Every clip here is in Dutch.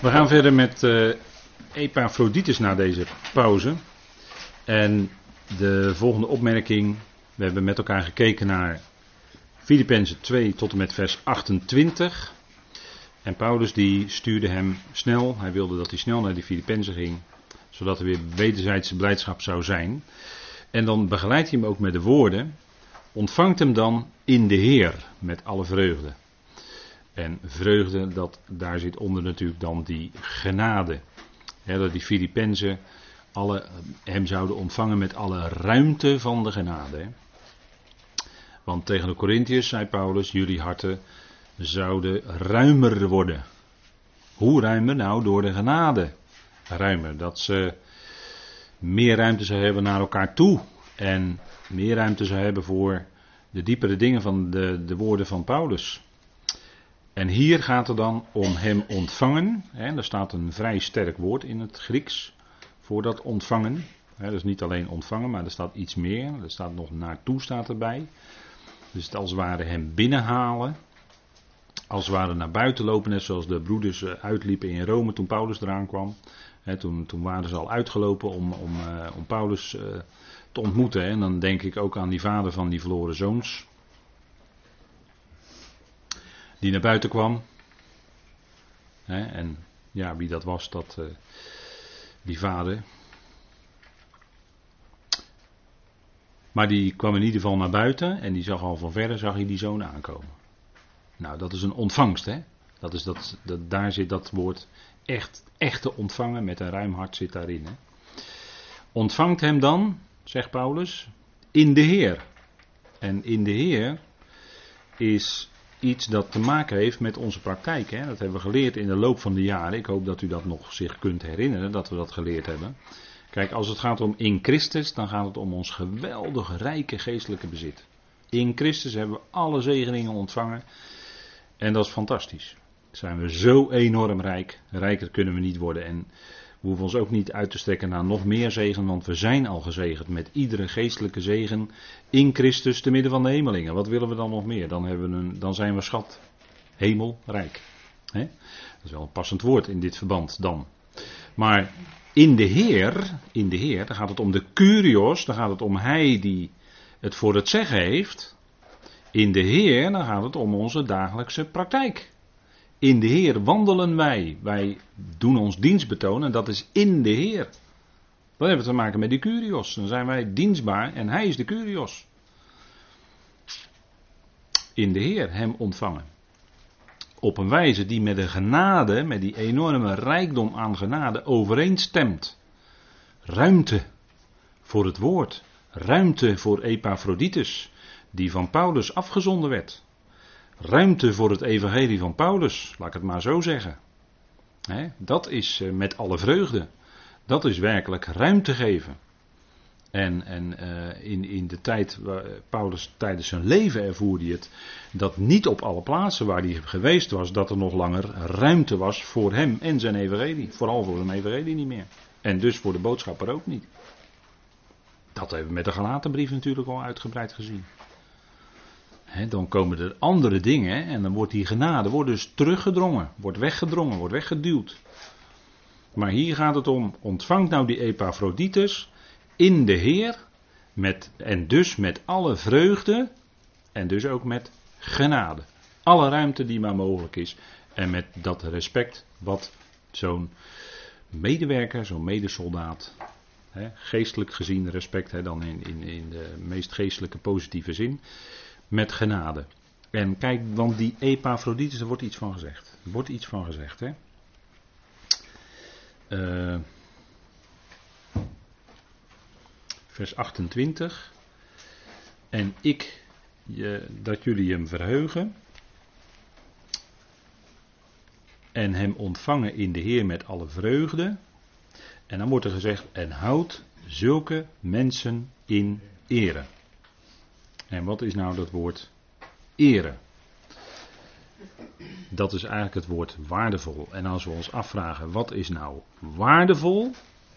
We gaan verder met uh, na deze pauze. En de volgende opmerking. We hebben met elkaar gekeken naar Filippenzen 2 tot en met vers 28. En Paulus die stuurde hem snel. Hij wilde dat hij snel naar die Filippenzen ging. Zodat er weer wederzijdse blijdschap zou zijn. En dan begeleidt hij hem ook met de woorden. Ontvangt hem dan in de Heer met alle vreugde. En vreugde, dat, daar zit onder natuurlijk dan die genade. dat die Filippenzen alle, hem zouden ontvangen met alle ruimte van de genade. Want tegen de Corinthiërs zei Paulus, jullie harten zouden ruimer worden. Hoe ruimer? Nou, door de genade. Ruimer, dat ze meer ruimte zou hebben naar elkaar toe. En meer ruimte zou hebben voor de diepere dingen van de, de woorden van Paulus. En hier gaat het dan om hem ontvangen. Hè, er staat een vrij sterk woord in het Grieks voor dat ontvangen. Dus niet alleen ontvangen, maar er staat iets meer. Er staat nog naartoe staat erbij. Dus het als het ware hem binnenhalen. Als het ware naar buiten lopen, net zoals de broeders eh, uitliepen in Rome toen Paulus eraan kwam. toen, toen, waren ze al uitgelopen om, om, uh, om Paulus uh, te ontmoeten. En dan denk ik ook aan die vader van die verloren zoons die naar buiten kwam. en ja, wie dat was, dat, uh, die vader. Maar die kwam in ieder geval naar buiten en die zag al van verre, zag hij die zoon aankomen. Nou, dat is een ontvangst, hè. Dat is dat, dat, daar zit dat woord echt, echte ontvangen met een ruim hart zit daarin. Hè. Ontvangt hem dan, zegt Paulus, in de Heer. En in de Heer is iets dat te maken heeft met onze praktijk. Hè? Dat hebben we geleerd in de loop van de jaren. Ik hoop dat u dat nog zich kunt herinneren, dat we dat geleerd hebben. Kijk, als het gaat om in Christus, dan gaat het om ons geweldig rijke geestelijke bezit. In Christus hebben we alle zegeningen ontvangen. En dat is fantastisch. Zijn we zo enorm rijk. Rijker kunnen we niet worden. En we hoeven ons ook niet uit te strekken naar nog meer zegen, want we zijn al gezegend met iedere geestelijke zegen in Christus te midden van de hemelingen. Wat willen we dan nog meer? Dan, hebben we een, dan zijn we schat, hemelrijk. He? Dat is wel een passend woord in dit verband dan. Maar in de Heer, in de Heer, dan gaat het om de Curios, dan gaat het om Hij die het voor het zeggen heeft. In de Heer, dan gaat het om onze dagelijkse praktijk. In de Heer wandelen wij. Wij doen ons dienst betonen en dat is in de Heer. Dan hebben we te maken met de Curios. Dan zijn wij dienstbaar en Hij is de Curios. In de Heer hem ontvangen. Op een wijze die met de genade, met die enorme rijkdom aan genade overeenstemt. Ruimte voor het woord. Ruimte voor Epaphroditus, die van Paulus afgezonden werd ruimte voor het evangelie van Paulus, laat ik het maar zo zeggen. dat is eh, met alle vreugde. Dat is werkelijk ruimte geven. En, en uh, in, in de tijd, waar Paulus tijdens zijn leven ervoerde hij het, dat niet op alle plaatsen waar hij geweest was, dat er nog langer ruimte was voor hem en zijn evangelie. Vooral voor zijn evangelie niet meer. En dus voor de boodschapper ook niet. Dat hebben we met de gelaten brief natuurlijk al uitgebreid gezien dan komen er andere dingen en dan wordt die genade wordt dus teruggedrongen, wordt weggedrongen, wordt weggeduwd. Maar hier gaat het om, ontvangt nou die Epaphroditus in de Heer met, en dus met alle vreugde en dus ook met genade. Alle ruimte die maar mogelijk is en met dat respect wat zo'n medewerker, zo'n medesoldaat, geestelijk gezien respect, dan in, in, in de meest geestelijke positieve zin, met genade. En kijk, want die Epaphroditus, er wordt iets van gezegd. Er wordt iets van gezegd, hè. Uh, vers 28. En ik, je, dat jullie hem verheugen. En hem ontvangen in de Heer met alle vreugde. En dan wordt er gezegd, en houd zulke mensen in ere. En wat is nou dat woord ere? Dat is eigenlijk het woord waardevol. En als we ons afvragen, wat is nou waardevol?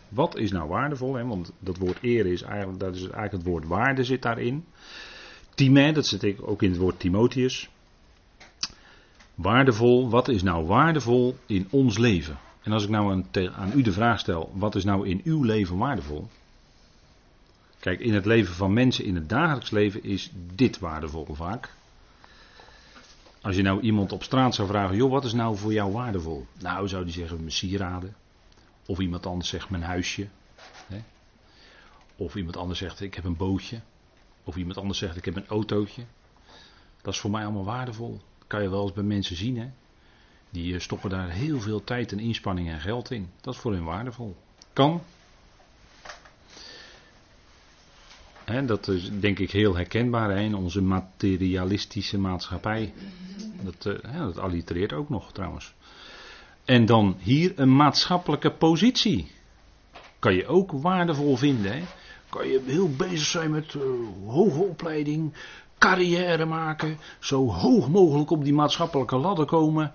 Wat is nou waardevol? Hè? Want dat woord ere is eigenlijk, dat is eigenlijk het woord waarde zit daarin. Time, dat zit ook in het woord Timotheus. Waardevol, wat is nou waardevol in ons leven? En als ik nou aan, aan u de vraag stel, wat is nou in uw leven waardevol? Kijk, in het leven van mensen, in het dagelijks leven, is dit waardevol vaak. Als je nou iemand op straat zou vragen, joh, wat is nou voor jou waardevol? Nou, zou die zeggen, mijn sieraden. Of iemand anders zegt, mijn huisje. Hè? Of iemand anders zegt, ik heb een bootje. Of iemand anders zegt, ik heb een autootje. Dat is voor mij allemaal waardevol. Dat kan je wel eens bij mensen zien, hè. Die eh, stoppen daar heel veel tijd en inspanning en geld in. Dat is voor hen waardevol. Kan. Dat is denk ik heel herkenbaar in onze materialistische maatschappij. Dat, uh, dat allitereert ook nog trouwens. En dan hier een maatschappelijke positie. Kan je ook waardevol vinden. Hè? Kan je heel bezig zijn met uh, hoge opleiding, carrière maken, zo hoog mogelijk op die maatschappelijke ladder komen.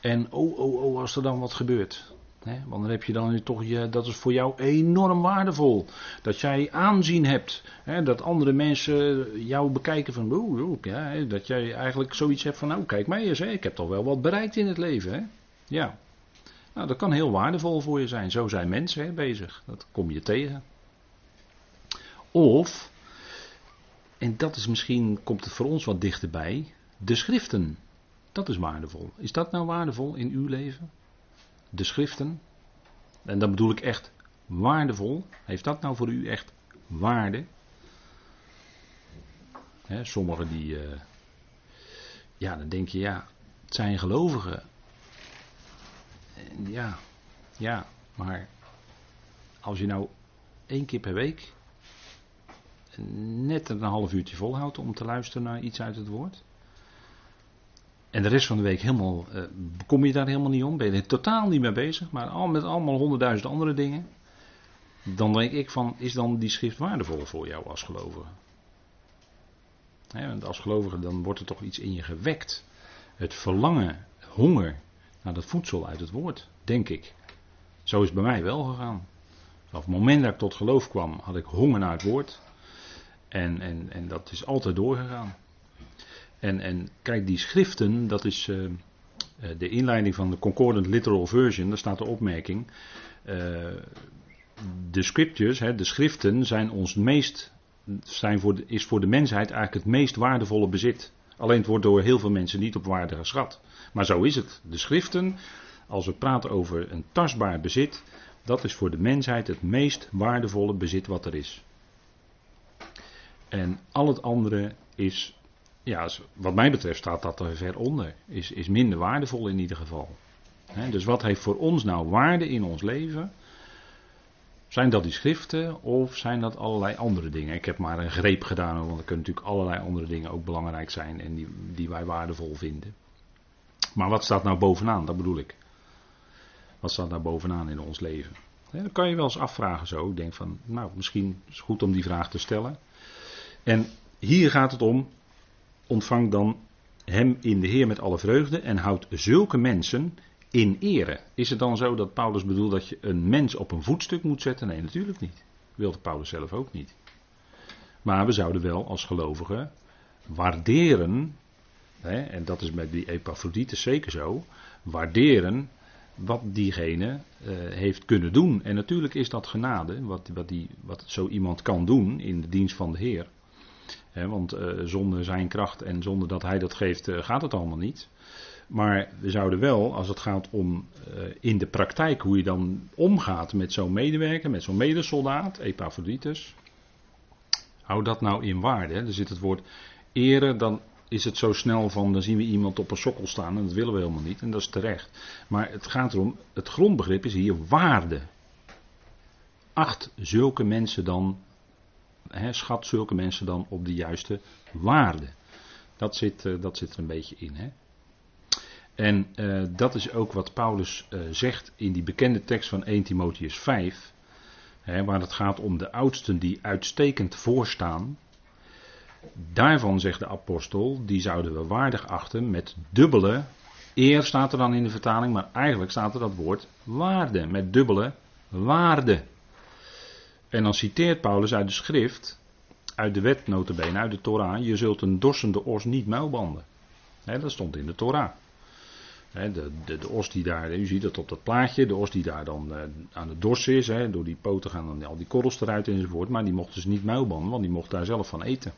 En oh, oh, oh, als er dan wat gebeurt. Want dan heb je dan toch, je, dat is voor jou enorm waardevol. Dat jij aanzien hebt. Dat andere mensen jou bekijken van, oh ja, dat jij eigenlijk zoiets hebt van, nou kijk mij eens, ik heb toch wel wat bereikt in het leven. Ja, nou, dat kan heel waardevol voor je zijn. Zo zijn mensen bezig. Dat kom je tegen. Of, en dat is misschien, komt het voor ons wat dichterbij, de schriften. Dat is waardevol. Is dat nou waardevol in uw leven? De schriften. En dan bedoel ik echt waardevol. Heeft dat nou voor u echt waarde? sommigen die. Uh, ja, dan denk je, ja, het zijn gelovigen. Ja, ja, maar als je nou één keer per week net een half uurtje volhoudt om te luisteren naar iets uit het woord. En de rest van de week helemaal, uh, kom je daar helemaal niet om, ben je er totaal niet mee bezig, maar al met allemaal honderdduizend andere dingen. Dan denk ik van, is dan die schrift waardevol voor jou als gelovige? want als gelovige dan wordt er toch iets in je gewekt. Het verlangen, honger naar dat voedsel uit het woord, denk ik. Zo is het bij mij wel gegaan. Vanaf het moment dat ik tot geloof kwam, had ik honger naar het woord. En, en, en dat is altijd doorgegaan. En, en kijk, die schriften, dat is uh, de inleiding van de Concordant Literal Version, daar staat de opmerking. Uh, de scriptures, hè, de schriften, zijn ons meest, zijn voor de, is voor de mensheid eigenlijk het meest waardevolle bezit. Alleen het wordt door heel veel mensen niet op waarde geschat. Maar zo is het. De schriften, als we praten over een tastbaar bezit, dat is voor de mensheid het meest waardevolle bezit wat er is. En al het andere is, ja, wat mij betreft staat dat er ver onder. Is, is minder waardevol in ieder geval. dus wat heeft voor ons nou waarde in ons leven? Zijn dat die schriften of zijn dat allerlei andere dingen? Ik heb maar een greep gedaan, want er kunnen natuurlijk allerlei andere dingen ook belangrijk zijn en die, die wij waardevol vinden. Maar wat staat nou bovenaan? Dat bedoel ik. Wat staat nou bovenaan in ons leven? Ja, dan kan je wel eens afvragen zo. Ik denk van, nou, misschien is het goed om die vraag te stellen. En hier gaat het om, ontvang dan hem in de Heer met alle vreugde en houd zulke mensen in ere. Is het dan zo dat Paulus bedoelt dat je een mens op een voetstuk moet zetten? Nee, natuurlijk niet. Wilde Paulus zelf ook niet. Maar we zouden wel als gelovigen waarderen, hè, en dat is met die Epaphroditus zeker zo, waarderen wat diegene uh, heeft kunnen doen. En natuurlijk is dat genade, wat, wat, die, wat zo iemand kan doen in de dienst van de Heer want uh, zonder zijn kracht en zonder dat hij dat geeft, uh, gaat het allemaal niet. Maar we zouden wel, als het gaat om uh, in de praktijk hoe je dan omgaat met zo'n medewerker, met zo'n medesoldaat, Epaphroditus. Hou dat nou in waarde. Er zit het woord eren, dan is het zo snel van, dan zien we iemand op een sokkel staan en dat willen we helemaal niet en dat is terecht. Maar het gaat erom, het grondbegrip is hier waarde. Acht zulke mensen dan schat zulke mensen dan op de juiste waarde. Dat zit, uh, dat zit er een beetje in. Hè? En uh, dat is ook wat Paulus uh, zegt in die bekende tekst van 1 Timotheus 5, hè, waar het gaat om de oudsten die uitstekend voorstaan. Daarvan zegt de apostel, die zouden we waardig achten met dubbele, eer staat er dan in de vertaling, maar eigenlijk staat er dat woord waarde, met dubbele waarde. En dan citeert Paulus uit de schrift, uit de wet notabene, uit de Torah, je zult een dorsende os niet muilbanden. dat stond in de Torah. de, de, de os die daar, u ziet dat op dat plaatje, de os die daar dan uh, aan de dorsen is, door die poten gaan dan al die korrels eruit enzovoort, maar die mochten ze niet muilbannen, want die mocht daar zelf van eten.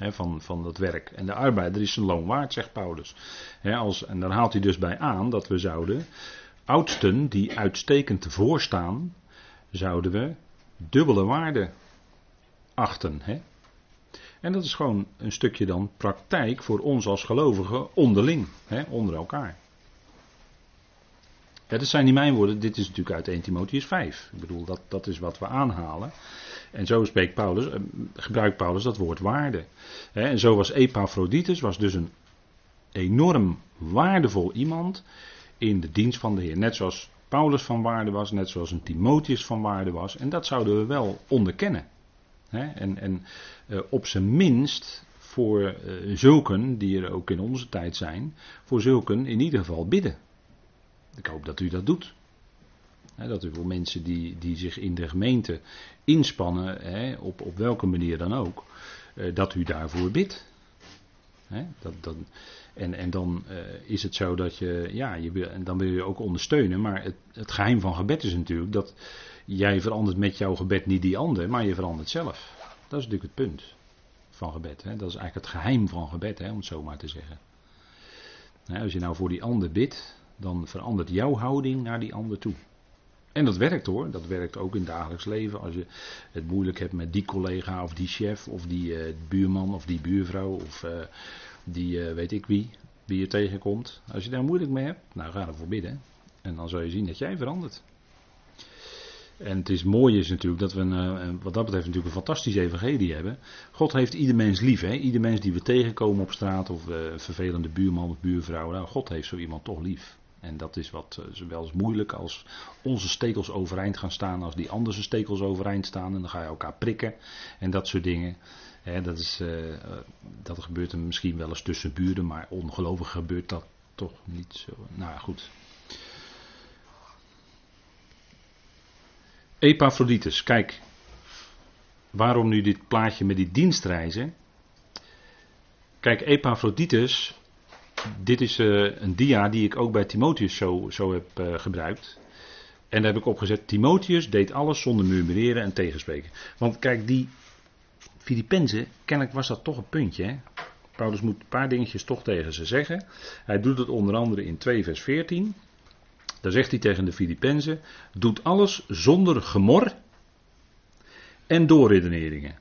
Van, van dat werk. En de arbeider is zijn loon waard, zegt Paulus. Als, en dan haalt hij dus bij aan dat we zouden, oudsten die uitstekend tevoor staan, zouden we dubbele waarde achten. Hè? En dat is gewoon een stukje dan praktijk voor ons als gelovigen onderling, hè, onder elkaar. Ja, dat zijn niet mijn woorden, dit is natuurlijk uit 1 Timotheus 5. Ik bedoel, dat, dat is wat we aanhalen. En zo spreekt Paulus, eh, gebruikt Paulus dat woord waarde. En zo was Epaphroditus, was dus een enorm waardevol iemand in de dienst van de Heer. Net zoals Paulus van waarde was, net zoals een Timotheus van waarde was. En dat zouden we wel onderkennen. En, en uh, op zijn minst voor uh, zulken, die er ook in onze tijd zijn, voor zulken in ieder geval bidden. Ik hoop dat u dat doet. dat u voor mensen die, die zich in de gemeente inspannen, op, op welke manier dan ook, uh, dat u daarvoor bidt. Dat, en, en dan is het zo dat je, ja, je wil, en dan wil je ook ondersteunen, maar het, het geheim van gebed is natuurlijk dat jij verandert met jouw gebed niet die ander, maar je verandert zelf. Dat is natuurlijk het punt van gebed. Hè? Dat is eigenlijk het geheim van gebed, hè, om het zo maar te zeggen. Nou, als je nou voor die ander bidt, dan verandert jouw houding naar die ander toe. En dat werkt hoor, dat werkt ook in het dagelijks leven. Als je het moeilijk hebt met die collega of die chef of die uh, buurman of die buurvrouw of uh, die uh, weet ik wie, wie je tegenkomt. Als je daar moeilijk mee hebt, nou ga ervoor bidden. En dan zul je zien dat jij verandert. En het is mooi is natuurlijk dat we een, wat dat betreft natuurlijk een fantastisch evangelie hebben. God heeft ieder mens lief. Hè? Ieder mens die we tegenkomen op straat of een vervelende buurman of buurvrouw. Nou, God heeft zo iemand toch lief. En dat is wat uh, wel eens moeilijk als onze stekels overeind gaan staan. Als die andere stekels overeind staan. En dan ga je elkaar prikken. En dat soort dingen. Dat, is, uh, dat gebeurt er misschien wel eens tussen buren. Maar ongelovig gebeurt dat toch niet zo. Nou goed. Epaphroditus, kijk. Waarom nu dit plaatje met die dienstreizen? Kijk, Epaphroditus, dit is uh, een dia die ik ook bij Timotheus zo, zo heb uh, gebruikt. En daar heb ik opgezet, Timotheus deed alles zonder murmureren en tegenspreken. Want kijk, die Filippenzen, kennelijk was dat toch een puntje. Hè? Paulus moet een paar dingetjes toch tegen ze zeggen. Hij doet het onder andere in 2 vers 14. Daar zegt hij tegen de Filippenzen: doet alles zonder gemor en doorredeneringen.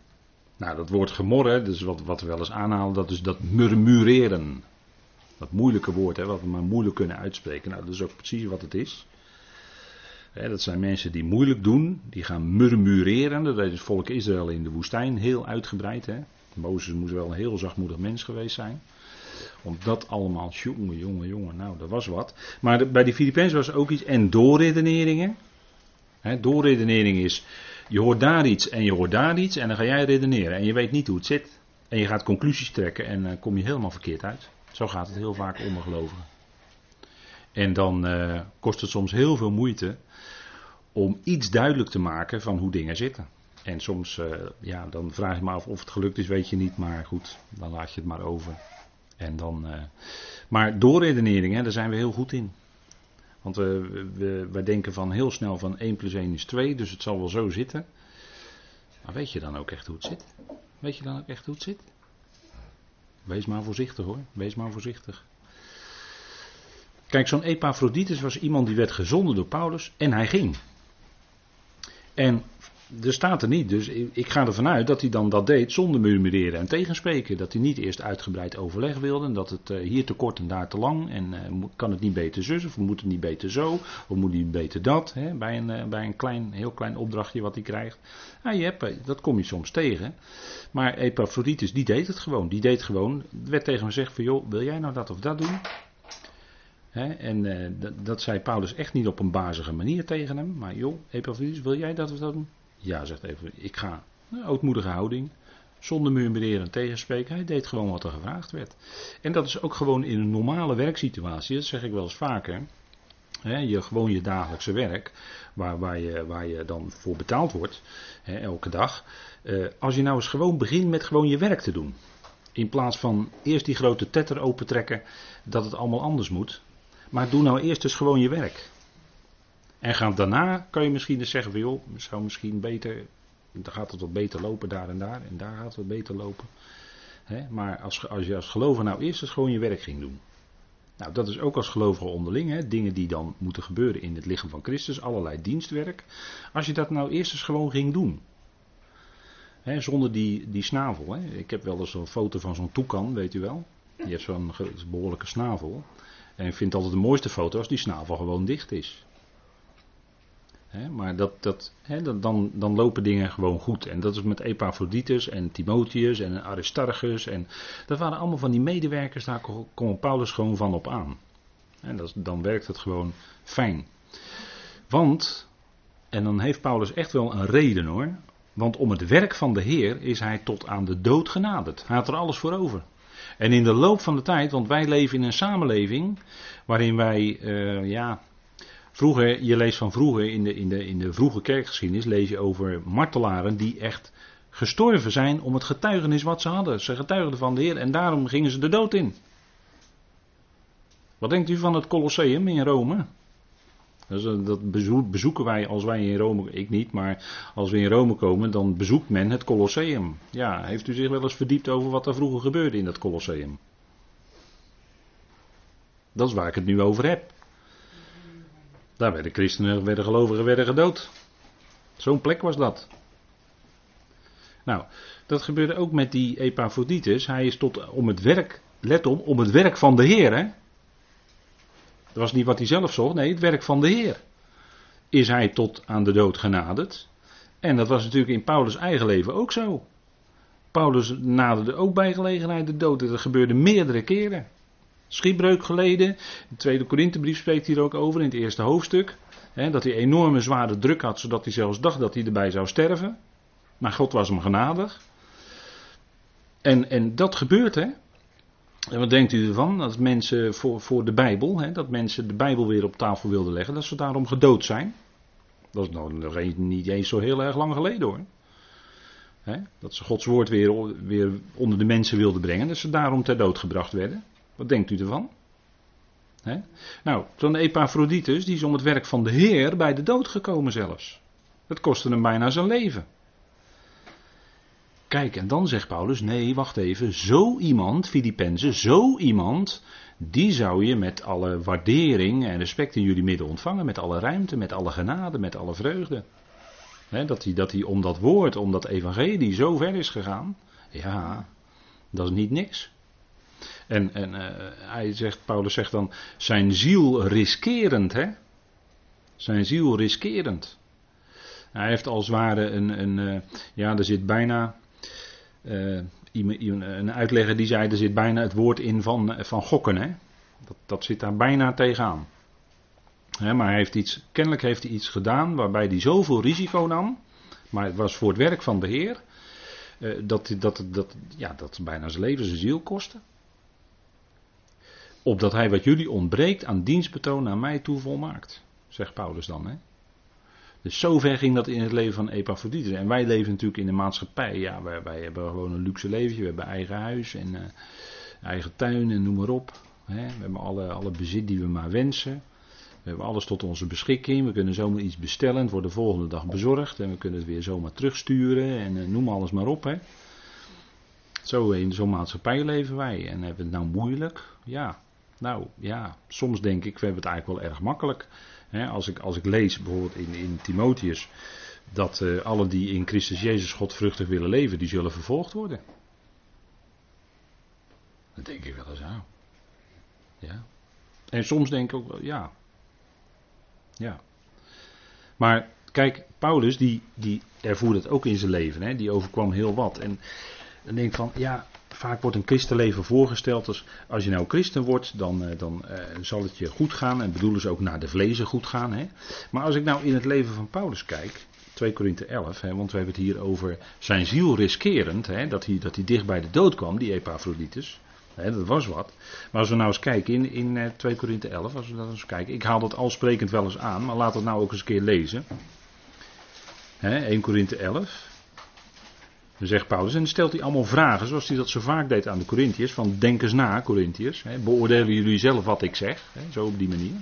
Nou, dat woord gemor, hè, is wat, wat we wel eens aanhalen, dat is dat murmureren. Dat moeilijke woord, hè, wat we maar moeilijk kunnen uitspreken. Nou, dat is ook precies wat het is. dat zijn mensen die moeilijk doen, die gaan murmureren. Dat is het volk Israël in de woestijn heel uitgebreid. Hè. Mozes moest wel een heel zachtmoedig mens geweest zijn. Om dat allemaal, jongen, jongen, jongen, nou, dat was wat. Maar bij die Filipijnen was ook iets, en doorredeneringen. He, doorredenering is, je hoort daar iets en je hoort daar iets en dan ga jij redeneren. En je weet niet hoe het zit. En je gaat conclusies trekken en dan uh, kom je helemaal verkeerd uit. Zo gaat het heel vaak onder. En dan uh, kost het soms heel veel moeite om iets duidelijk te maken van hoe dingen zitten. En soms, uh, ja, dan vraag je me af of het gelukt is, weet je niet. Maar goed, dan laat je het maar over. En dan, uh, maar doorredenering, hè, daar zijn we heel goed in. Want we, we, wij denken van heel snel van 1 plus 1 is 2, dus het zal wel zo zitten. Maar weet je dan ook echt hoe het zit? Weet je dan ook echt hoe het zit? Wees maar voorzichtig hoor, wees maar voorzichtig. Kijk, zo'n Epaphroditus was iemand die werd gezonden door Paulus en hij ging. En er staat er niet, dus ik ga ervan uit dat hij dan dat deed zonder murmureren en tegenspreken. Dat hij niet eerst uitgebreid overleg wilde, en dat het uh, hier te kort en daar te lang, en uh, kan het niet beter zus, of moet het niet beter zo, of moet hij beter dat, hè, bij een, uh, bij een klein, heel klein opdrachtje wat hij krijgt. Ja, je hebt, dat kom je soms tegen. Maar Epaphroditus, die deed het gewoon, die deed gewoon, er werd tegen hem gezegd van joh, wil jij nou dat of dat doen? En dat, dat zei Paulus echt niet op een bazige manier tegen hem, maar joh, Epaphroditus, wil jij dat of dat doen? Ja, zegt even, ik ga. Een ootmoedige houding. Zonder murmureren en tegenspreken. Hij deed gewoon wat er gevraagd werd. En dat is ook gewoon in een normale werksituatie. Dat zeg ik wel eens vaker. je, gewoon je dagelijkse werk. Waar, waar, je, waar je dan voor betaald wordt. elke dag. Eh, als je nou eens gewoon begint met gewoon je werk te doen. In plaats van eerst die grote tetter opentrekken. Dat het allemaal anders moet. Maar doe nou eerst dus gewoon je werk. En ga daarna kan je misschien eens zeggen van joh, zou misschien beter, dan gaat het wat beter lopen daar en daar en daar gaat het wat beter lopen. maar als, je als gelover nou eerst eens gewoon je werk ging doen. Nou, dat is ook als gelovige onderling, dingen die dan moeten gebeuren in het lichaam van Christus, allerlei dienstwerk. Als je dat nou eerst eens gewoon ging doen. Hè, zonder die, die snavel. Ik heb wel eens een foto van zo'n toekan, weet u wel. Die heeft zo'n behoorlijke snavel. En ik vind altijd de mooiste foto als die snavel gewoon dicht is. Maar dat, dat, dan, dan lopen dingen gewoon goed. En dat is met Epaphroditus en Timotheus en Aristarchus. En dat waren allemaal van die medewerkers, daar kon Paulus gewoon van op aan. En dat, dan werkt het gewoon fijn. Want, en dan heeft Paulus echt wel een reden hoor. Want om het werk van de Heer is hij tot aan de dood genaderd. Hij had er alles voor over. En in de loop van de tijd, want wij leven in een samenleving waarin wij, uh, ja, vroeger, je leest van vroeger, in de, in, de, in de vroege kerkgeschiedenis, lees je over martelaren die echt gestorven zijn om het getuigenis wat ze hadden. Ze getuigden van de Heer en daarom gingen ze de dood in. Wat denkt u van het Colosseum in Rome? Dat bezoeken wij als wij in Rome, ik niet, maar als we in Rome komen, dan bezoekt men het Colosseum. Ja, heeft u zich wel eens verdiept over wat er vroeger gebeurde in dat Colosseum? Dat is waar ik het nu over heb. Daar werden christenen, werden gelovigen, werden gedood. Zo'n plek was dat. Nou, dat gebeurde ook met die Epaphroditus. Hij is tot om het werk, let op, om het werk van de Heer, hè. Dat was niet wat hij zelf zocht, nee, het werk van de Heer. Is hij tot aan de dood genaderd? En dat was natuurlijk in Paulus' eigen leven ook zo. Paulus naderde ook bij gelegenheid de dood. Dat gebeurde meerdere keren. Schipbreuk geleden. De tweede Korinthebrief spreekt hier ook over in het eerste hoofdstuk. Hè, dat hij enorme zware druk had, zodat hij zelfs dacht dat hij erbij zou sterven. Maar God was hem genadig. En, en dat gebeurt, hè. En wat denkt u ervan? Dat mensen voor, voor de Bijbel, hè, dat mensen de Bijbel weer op tafel wilden leggen, dat ze daarom gedood zijn. Dat is nog niet eens zo heel erg lang geleden hoor. Hè, dat ze Gods woord weer, weer onder de mensen wilden brengen, dat ze daarom ter dood gebracht werden. Wat denkt u ervan? Nou, zo'n Epaphroditus, die is om het werk van de Heer bij de dood gekomen zelfs. Dat kostte hem bijna zijn leven. Kijk, en dan zegt Paulus: nee, wacht even. Zo iemand, Filippenzen, zo iemand, die zou je met alle waardering en respect in jullie midden ontvangen. Met alle ruimte, met alle genade, met alle vreugde. dat, hij, dat om dat woord, om dat evangelie zo ver is gegaan. Ja, dat is niet niks. En, en uh, hij zegt, Paulus zegt dan, zijn ziel riskerend, hè? Zijn ziel riskerend. Hij heeft als ware een, een uh, ja, er zit bijna, uh, een uitlegger die zei, er zit bijna het woord in van, van gokken, hè? Dat, dat zit daar bijna tegenaan. He, maar hij heeft iets, kennelijk heeft hij iets gedaan waarbij hij zoveel risico nam, maar het was voor het werk van de Heer, dat, dat, dat, ja, dat bijna zijn leven, zijn ziel kostte opdat hij wat jullie ontbreekt aan dienstbetoon naar mij toe volmaakt. Zegt Paulus dan. Hè? Dus zover ging dat in het leven van Epaphroditus. En wij leven natuurlijk in de maatschappij. Ja, wij, hebben gewoon een luxe leven. We hebben eigen huis en uh, eigen tuin en noem maar op. Hè? We hebben alle, alle bezit die we maar wensen. We hebben alles tot onze beschikking. We kunnen zomaar iets bestellen. Het wordt de volgende dag bezorgd. En we kunnen het weer zomaar terugsturen. En uh, noem alles maar op. Hè? Zo in zo'n maatschappij leven wij. En hebben we het nou moeilijk? Ja, nou ja, soms denk ik, we hebben het eigenlijk wel erg makkelijk. als, ik, als ik lees bijvoorbeeld in, in Timotheus dat uh, alle die in Christus Jezus godvruchtig willen leven, die zullen vervolgd worden. Dan denk ik wel eens aan. Ja. En soms denk ik ook wel, ja. Ja. Maar kijk, Paulus, die, die ervoerde het ook in zijn leven. Hè? Die overkwam heel wat. En dan denk ik van, ja, vaak wordt een christenleven voorgesteld als als je nou christen wordt, dan, eh, dan uh, zal het je goed gaan. En bedoelen ze ook naar de vlezen goed gaan. Hè? Maar als ik nou in het leven van Paulus kijk, 2 Korinthe 11, hè, want we hebben het hier over zijn ziel riskerend, hè, dat, hij, dat hij dicht bij de dood kwam, die Epaphroditus. Hè, dat was wat. Maar als we nou eens kijken in, in 2 eh, Korinthe 11, als we dat eens kijken, ik haal dat al sprekend wel eens aan, maar laat het nou ook eens een keer lezen. Hè, 1 Korinthe 11. Zegt Paulus, en dan stelt hij allemaal vragen, zoals hij dat zo vaak deed aan de Corinthiërs, van denk eens na, Corinthiërs, beoordelen jullie zelf wat ik zeg, hè, zo op die manier.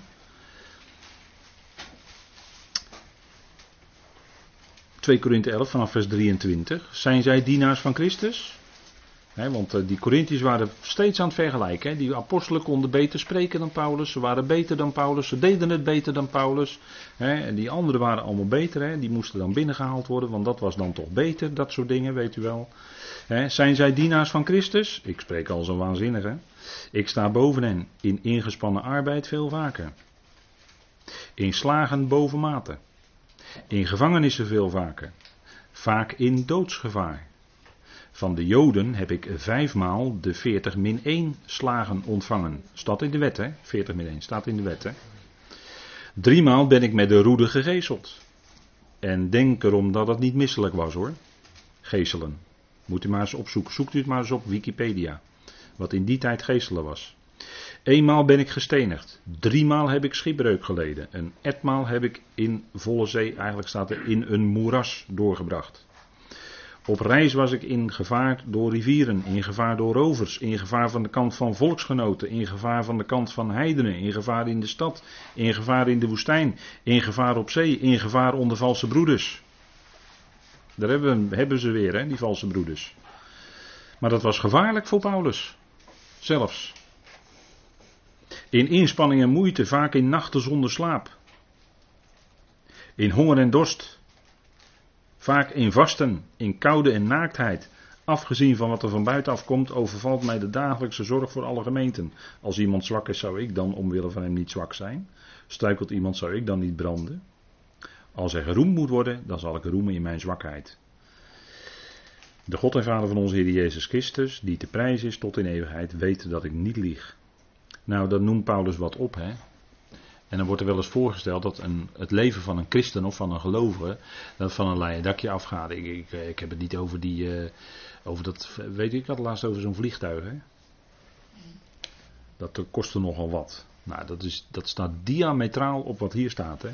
2 Korinthe 11 vanaf vers 23. Zijn zij dienaars van Christus? Want eh, die Corinthiërs waren steeds aan het vergelijken. Die apostelen konden beter spreken dan Paulus. Ze waren beter dan Paulus. Ze deden het beter dan Paulus. en die anderen waren allemaal beter. Die moesten dan binnengehaald worden. Want dat was dan toch beter. Dat soort dingen, weet u wel. zijn zij dienaars van Christus? Ik spreek al zo waanzinnig. Ik sta boven hen. In ingespannen arbeid veel vaker. In slagen boven mate. In gevangenissen veel vaker. Vaak in doodsgevaar. Van de Joden heb ik vijfmaal de 40 min 1 slagen ontvangen. Staat in de wet, hè? 40 min 1 staat in de wet, hè? Driemaal ben ik met de roede gegezeld. En denk erom dat het niet misselijk was hoor. Geeselen. Moet u maar eens opzoeken. Zoekt u het maar eens op Wikipedia. Wat in die tijd geestelen was. Eenmaal ben ik gestenigd. Driemaal heb ik schipbreuk geleden. En etmaal heb ik in volle zee, eigenlijk staat er in een moeras doorgebracht. Op reis was ik in gevaar door rivieren, in gevaar door rovers, in gevaar van de kant van volksgenoten, in gevaar van de kant van heidenen, in gevaar in de stad, in gevaar in de woestijn, in gevaar op zee, in gevaar onder valse broeders. Daar hebben, hebben ze weer, hè, die valse broeders. Maar dat was gevaarlijk voor Paulus. Zelfs. In inspanning en moeite, vaak in nachten zonder slaap. In honger en dorst. Vaak in vasten, in koude en naaktheid. Afgezien van wat er van buitenaf komt, overvalt mij de dagelijkse zorg voor alle gemeenten. Als iemand zwak is, zou ik dan omwille van hem niet zwak zijn. Struikelt iemand, zou ik dan niet branden. Als er geroemd moet worden, dan zal ik roemen in mijn zwakheid. De God en Vader van onze Heer Jezus Christus, die te prijs is tot in eeuwigheid, weet dat ik niet lieg. Nou, dat noemt Paulus wat op, hè. En dan wordt er wel eens voorgesteld dat een, het leven van een christen of van een gelovige, dat van een leien dakje afgaat. Ik, ik, ik, heb het niet over die, uh, over dat, weet ik, ik had het laatst over zo'n vliegtuig, hè. Dat kostte nogal wat. Nou, dat, is, dat staat diametraal op wat hier staat, hè.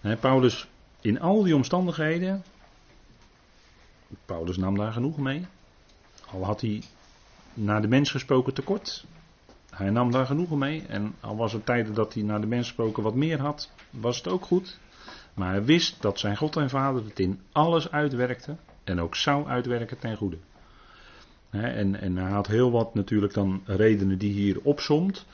hè. Paulus, in al die omstandigheden, Paulus nam daar genoeg mee. Al had hij naar de mens gesproken tekort. Hij nam daar genoegen mee. En al was er tijden dat hij naar de mens gesproken wat meer had, was het ook goed. Maar hij wist dat zijn God en Vader het in alles uitwerkte. En ook zou uitwerken ten goede. en, en hij had heel wat natuurlijk dan redenen die hier opzomt.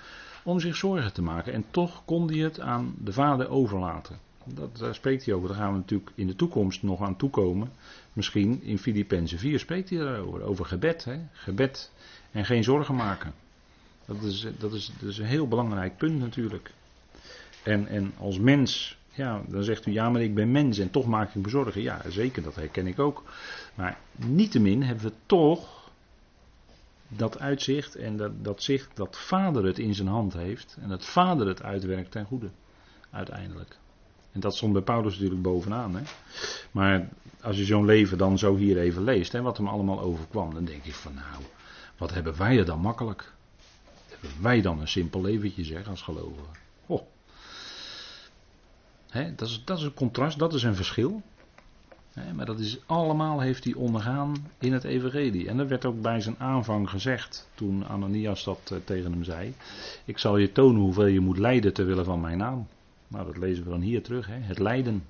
Om zich zorgen te maken. En toch kon hij het aan de Vader overlaten. Dat, daar spreekt hij over. Daar gaan we natuurlijk in de toekomst nog aan toekomen. Misschien in Filippenzen 4 spreekt hij. Over gebed. Hè? Gebed en geen zorgen maken. Dat is, dat, is, een heel belangrijk punt natuurlijk. En, en als mens, ja, dan zegt u ja, maar ik ben mens en toch maak ik me zorgen. Ja, zeker, dat herken ik ook. Maar niettemin hebben we toch dat uitzicht en dat, dat zicht dat vader het in zijn hand heeft. En dat vader het uitwerkt ten goede, uiteindelijk. En dat stond bij Paulus natuurlijk bovenaan. Hè? Maar als je zo'n leven dan zo hier even leest, hè, wat hem allemaal overkwam, dan denk ik van nou, wat hebben wij er dan makkelijk. Wij dan een simpel leventje zeg als gelovigen. Oh. Dat, is, dat is een contrast, dat is een verschil. Maar dat is allemaal heeft hij ondergaan in het evangelie. En dat werd ook bij zijn aanvang gezegd toen Ananias dat uh, tegen hem zei. Ik zal je tonen hoeveel je moet lijden ter wille van mijn naam. Nou, dat lezen we dan hier terug. Het lijden.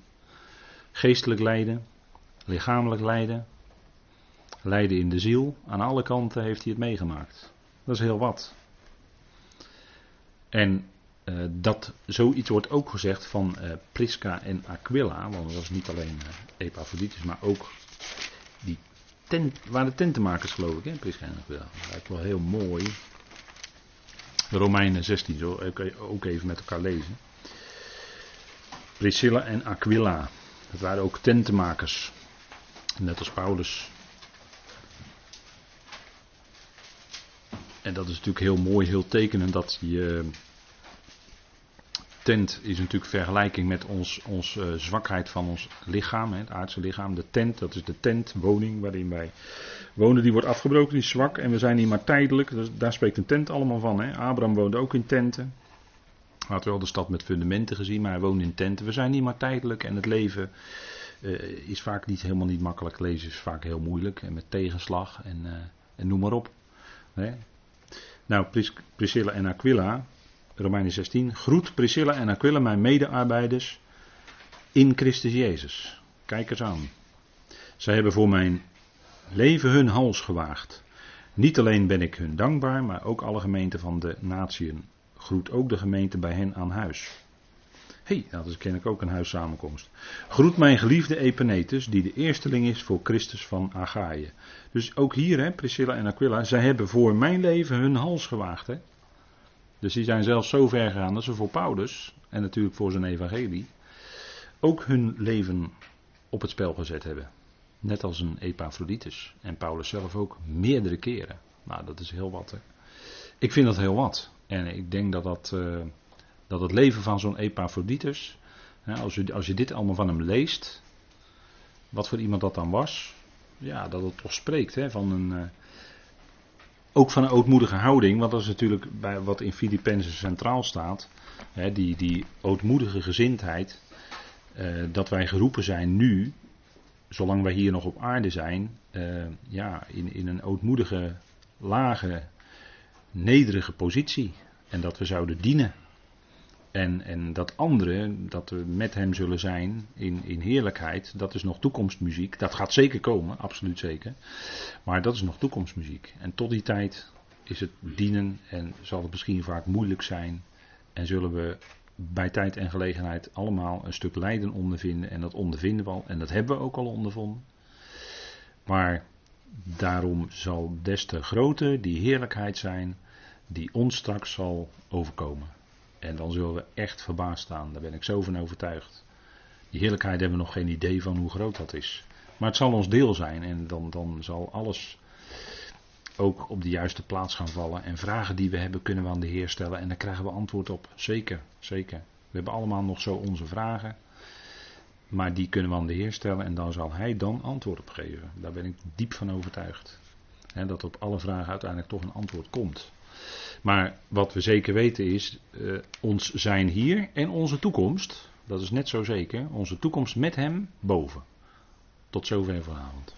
Geestelijk lijden. Lichamelijk lijden. Lijden in de ziel. Aan alle kanten heeft hij het meegemaakt. Dat is heel wat. En uh, dat zoiets wordt ook gezegd van uh, Prisca en Aquila. Want dat was niet alleen uh, Epaphroditus, maar ook die tent, waren tentenmakers geloof ik, hè, Prisca en Aquila. Dat lijkt wel heel mooi. De Romeinen 16, zo ook even met elkaar lezen. Priscilla en Aquila. Dat waren ook tentenmakers. Net als Paulus. En dat is natuurlijk heel mooi, heel tekenend dat je tent is natuurlijk vergelijking met ons, ons uh, zwakheid van ons lichaam, hè, het aardse lichaam. De tent, dat is de tent, woning waarin wij wonen, die wordt afgebroken, die is zwak en we zijn hier maar tijdelijk. Dus daar spreekt een tent allemaal van. Hè. Abraham woonde ook in tenten. Hij had wel de stad met fundamenten gezien, maar hij woonde in tenten. We zijn niet maar tijdelijk en het leven uh, is vaak niet helemaal niet makkelijk. Lezen is vaak heel moeilijk en met tegenslag en, en noem maar op. Hè? Nou, Pris Priscilla en Aquila, Romeinen 16. Groet Priscilla en Aquila, mijn medearbeiders in Christus Jezus. Kijk eens aan. Zij hebben voor mijn leven hun hals gewaagd. Niet alleen ben ik hun dankbaar, maar ook alle gemeenten van de natieën. Groet ook de gemeente bij hen aan huis. Dat is ik ook een huissamenkomst. Groet mijn geliefde Epenetus, die de eersteling is voor Christus van Achaïe. Dus ook hier, hè, Priscilla en Aquila, zij hebben voor mijn leven hun hals gewaagd. Hè. Dus die zijn zelfs zo ver gegaan dat ze voor Paulus, en natuurlijk voor zijn evangelie, ook hun leven op het spel gezet hebben. Net als een Epaphroditus. En Paulus zelf ook meerdere keren. Nou, dat is heel wat. Hè. Ik vind dat heel wat. En ik denk dat, dat, uh, dat het leven van zo'n Epaphroditus. Als, je, als je dit allemaal van hem leest. Wat voor iemand dat dan was. Ja, dat het toch spreekt hè, van een. Uh, ook van een ootmoedige houding. Want dat is natuurlijk bij wat in Filippenzen centraal staat. Hè, die, die ootmoedige gezindheid. Uh, dat wij geroepen zijn nu zolang wij hier nog op aarde zijn, uh, ja, in, in een ootmoedige, lage, nederige positie. En dat we zouden dienen. En, en dat andere, dat we met hem zullen zijn in, in heerlijkheid, dat is nog toekomstmuziek. Dat gaat zeker komen, absoluut zeker. Maar dat is nog toekomstmuziek. En tot die tijd is het dienen en zal het misschien vaak moeilijk zijn. En zullen we bij tijd en gelegenheid allemaal een stuk lijden ondervinden. En dat ondervinden we al. En dat hebben we ook al ondervonden. Maar daarom zal des te groter die heerlijkheid zijn die ons straks zal overkomen. En dan zullen we echt verbaasd staan. Daar ben ik zo van overtuigd. Die heerlijkheid hebben we nog geen idee van hoe groot dat is. Maar het zal ons deel zijn en dan, dan zal alles ook op de juiste plaats gaan vallen. En vragen die we hebben kunnen we aan de Heer stellen en daar krijgen we antwoord op. Zeker, zeker. We hebben allemaal nog zo onze vragen. Maar die kunnen we aan de Heer stellen en dan zal Hij dan antwoord op geven. Daar ben ik diep van overtuigd. dat op alle vragen uiteindelijk toch een antwoord komt. Maar wat we zeker weten is, uh, ons zijn hier en onze toekomst, dat is net zo zeker, onze toekomst met Hem boven. Tot zover vanavond.